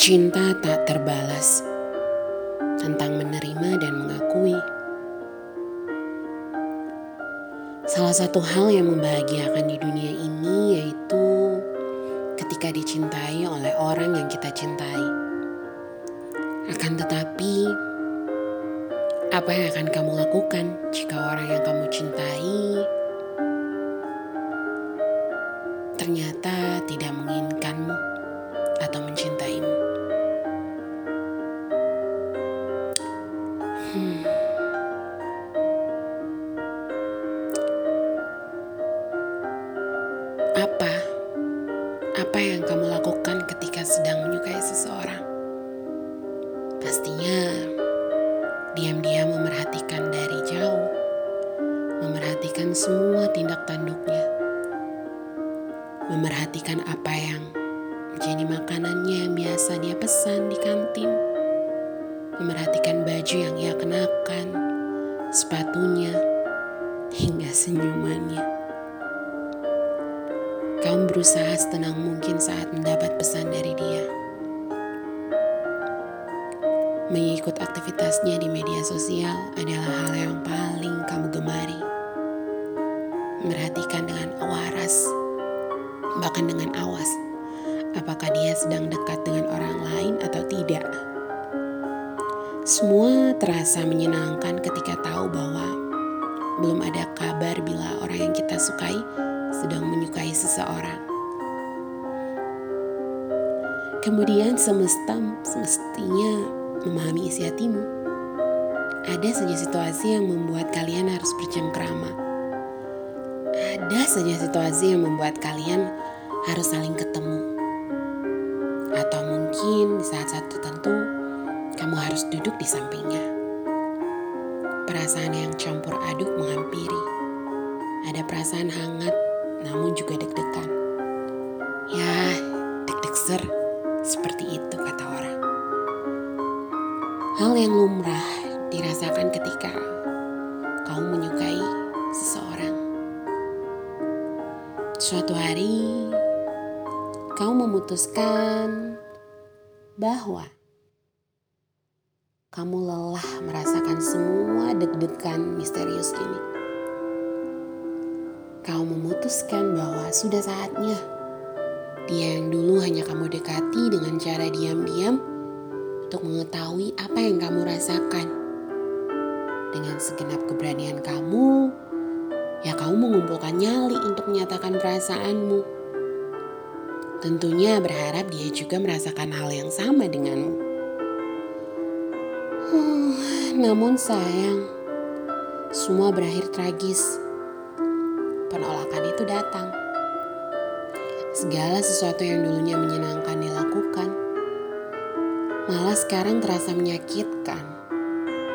Cinta tak terbalas tentang menerima dan mengakui. Salah satu hal yang membahagiakan di dunia ini yaitu ketika dicintai oleh orang yang kita cintai. Akan tetapi, apa yang akan kamu lakukan jika orang yang kamu cintai ternyata tidak menginginkanmu atau mencintaimu? Hmm. Apa? Apa yang kamu lakukan ketika sedang menyukai seseorang? Pastinya diam-diam memerhatikan dari jauh, memerhatikan semua tindak tanduknya, memerhatikan apa yang menjadi makanannya yang biasa dia pesan di kantin memerhatikan baju yang ia sepatunya, hingga senyumannya. Kamu berusaha setenang mungkin saat mendapat pesan dari dia. Mengikut aktivitasnya di media sosial adalah hal yang paling kamu gemari. Merhatikan dengan waras, bahkan dengan awas, apakah dia sedang dekat dengan orang lain atau tidak. Semua terasa menyenangkan ketika tahu bahwa belum ada kabar bila orang yang kita sukai sedang menyukai seseorang. Kemudian semesta semestinya memahami isi hatimu. Ada saja situasi yang membuat kalian harus bercengkrama. Ada saja situasi yang membuat kalian harus saling ketemu. Atau mungkin di saat-saat harus duduk di sampingnya. Perasaan yang campur aduk menghampiri. Ada perasaan hangat, namun juga deg-degan. Ya, deg-deg ser, seperti itu kata orang. Hal yang lumrah dirasakan ketika kau menyukai seseorang. Suatu hari, kau memutuskan bahwa kamu lelah merasakan semua deg-degan misterius ini. Kau memutuskan bahwa sudah saatnya dia yang dulu hanya kamu dekati dengan cara diam-diam untuk mengetahui apa yang kamu rasakan. Dengan segenap keberanian kamu, ya kamu mengumpulkan nyali untuk menyatakan perasaanmu. Tentunya berharap dia juga merasakan hal yang sama denganmu. Namun sayang, semua berakhir tragis. Penolakan itu datang. Segala sesuatu yang dulunya menyenangkan dilakukan, malah sekarang terasa menyakitkan.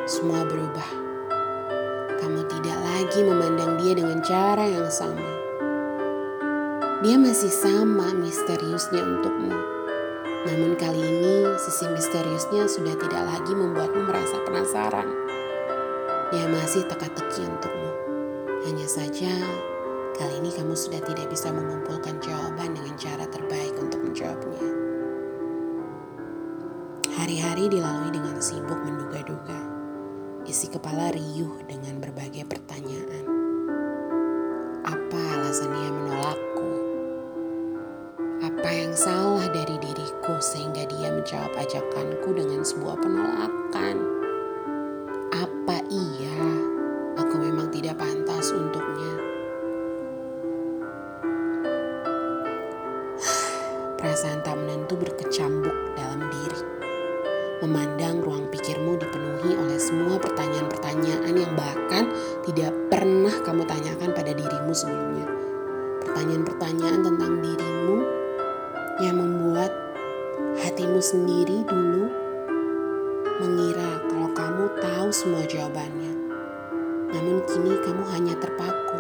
Semua berubah. Kamu tidak lagi memandang dia dengan cara yang sama. Dia masih sama misteriusnya untukmu namun kali ini sisi misteriusnya sudah tidak lagi membuatmu merasa penasaran. Dia masih teka-teki untukmu. Hanya saja kali ini kamu sudah tidak bisa mengumpulkan jawaban dengan cara terbaik untuk menjawabnya. Hari-hari dilalui dengan sibuk menduga-duga. Isi kepala riuh dengan berbagai pertanyaan. Apa alasan dia menolakku? Apa yang salah dari diriku sehingga dia menjawab ajakanku dengan sebuah penolakan? Apa iya aku memang tidak pantas untuknya? Perasaan tak menentu berkecambuk dalam diri. Memandang ruang pikirmu dipenuhi oleh semua pertanyaan-pertanyaan yang bahkan tidak pernah kamu tanyakan pada dirimu sebelumnya. Pertanyaan-pertanyaan tentang dirimu yang membuat hatimu sendiri dulu mengira kalau kamu tahu semua jawabannya. Namun kini kamu hanya terpaku,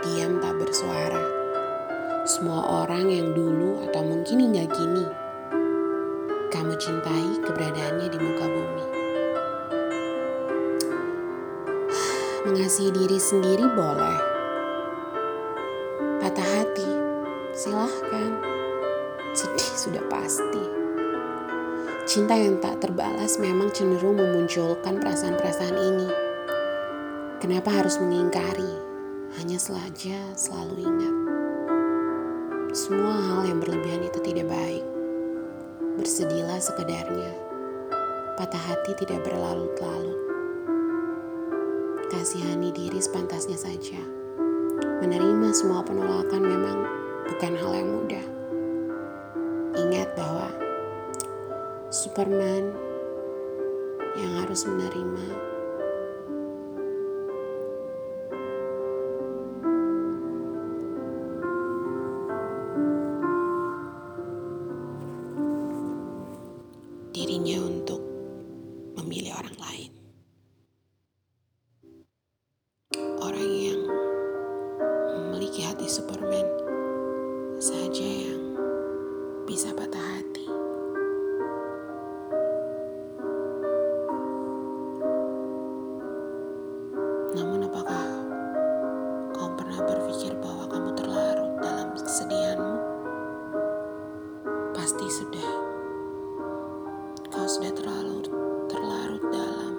diam tak bersuara. Semua orang yang dulu atau mungkin hingga kini kamu cintai keberadaannya di muka bumi. Mengasihi diri sendiri boleh. Patah hati, silahkan sedih sudah pasti. Cinta yang tak terbalas memang cenderung memunculkan perasaan-perasaan ini. Kenapa harus mengingkari? Hanya selaja selalu ingat. Semua hal yang berlebihan itu tidak baik. Bersedihlah sekedarnya. Patah hati tidak berlarut-larut. Kasihani diri sepantasnya saja. Menerima semua penolakan memang bukan hal yang mudah. Ingat bahwa Superman yang harus menerima dirinya untuk Pasti sudah kau sudah terlalu terlarut dalam.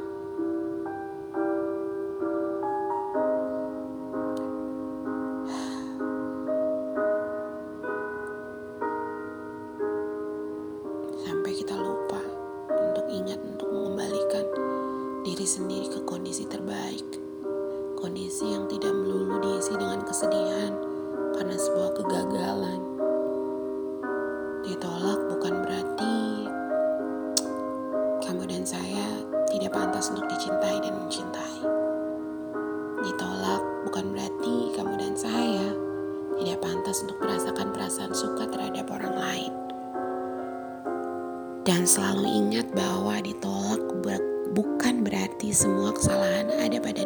Sampai kita lupa untuk ingat untuk mengembalikan diri sendiri ke kondisi terbaik. Kondisi yang tidak melulu diisi dengan kesedihan karena sebuah kegagalan. Ditolak bukan berarti kamu dan saya tidak pantas untuk dicintai dan mencintai. Ditolak bukan berarti kamu dan saya tidak pantas untuk merasakan perasaan suka terhadap orang lain. Dan selalu ingat bahwa ditolak bukan berarti semua kesalahan ada pada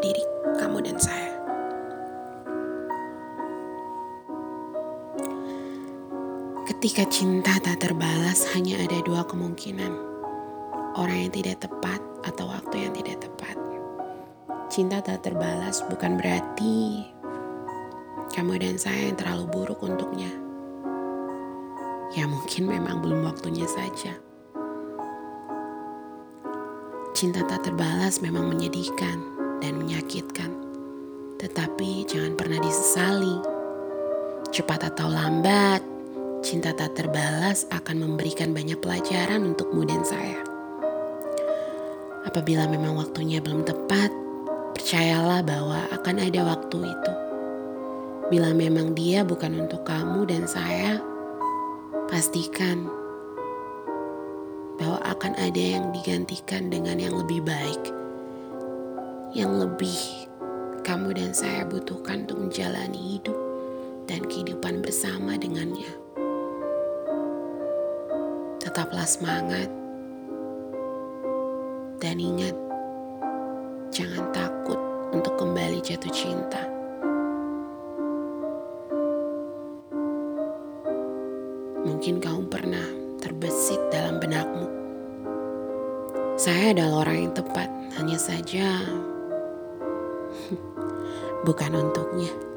Ketika cinta tak terbalas, hanya ada dua kemungkinan orang yang tidak tepat atau waktu yang tidak tepat. Cinta tak terbalas bukan berarti kamu dan saya yang terlalu buruk untuknya. Ya mungkin memang belum waktunya saja. Cinta tak terbalas memang menyedihkan dan menyakitkan. Tetapi jangan pernah disesali. Cepat atau lambat, cinta tak terbalas akan memberikan banyak pelajaran untukmu dan saya. Apabila memang waktunya belum tepat, percayalah bahwa akan ada waktu itu. Bila memang dia bukan untuk kamu dan saya, pastikan bahwa akan ada yang digantikan dengan yang lebih baik, yang lebih kamu dan saya butuhkan untuk menjalani hidup dan kehidupan bersama dengannya. Tetaplah semangat dan ingat, jangan takut untuk kembali jatuh cinta. Mungkin kamu pernah terbesit dalam benakmu. Saya adalah orang yang tepat, hanya saja bukan untuknya.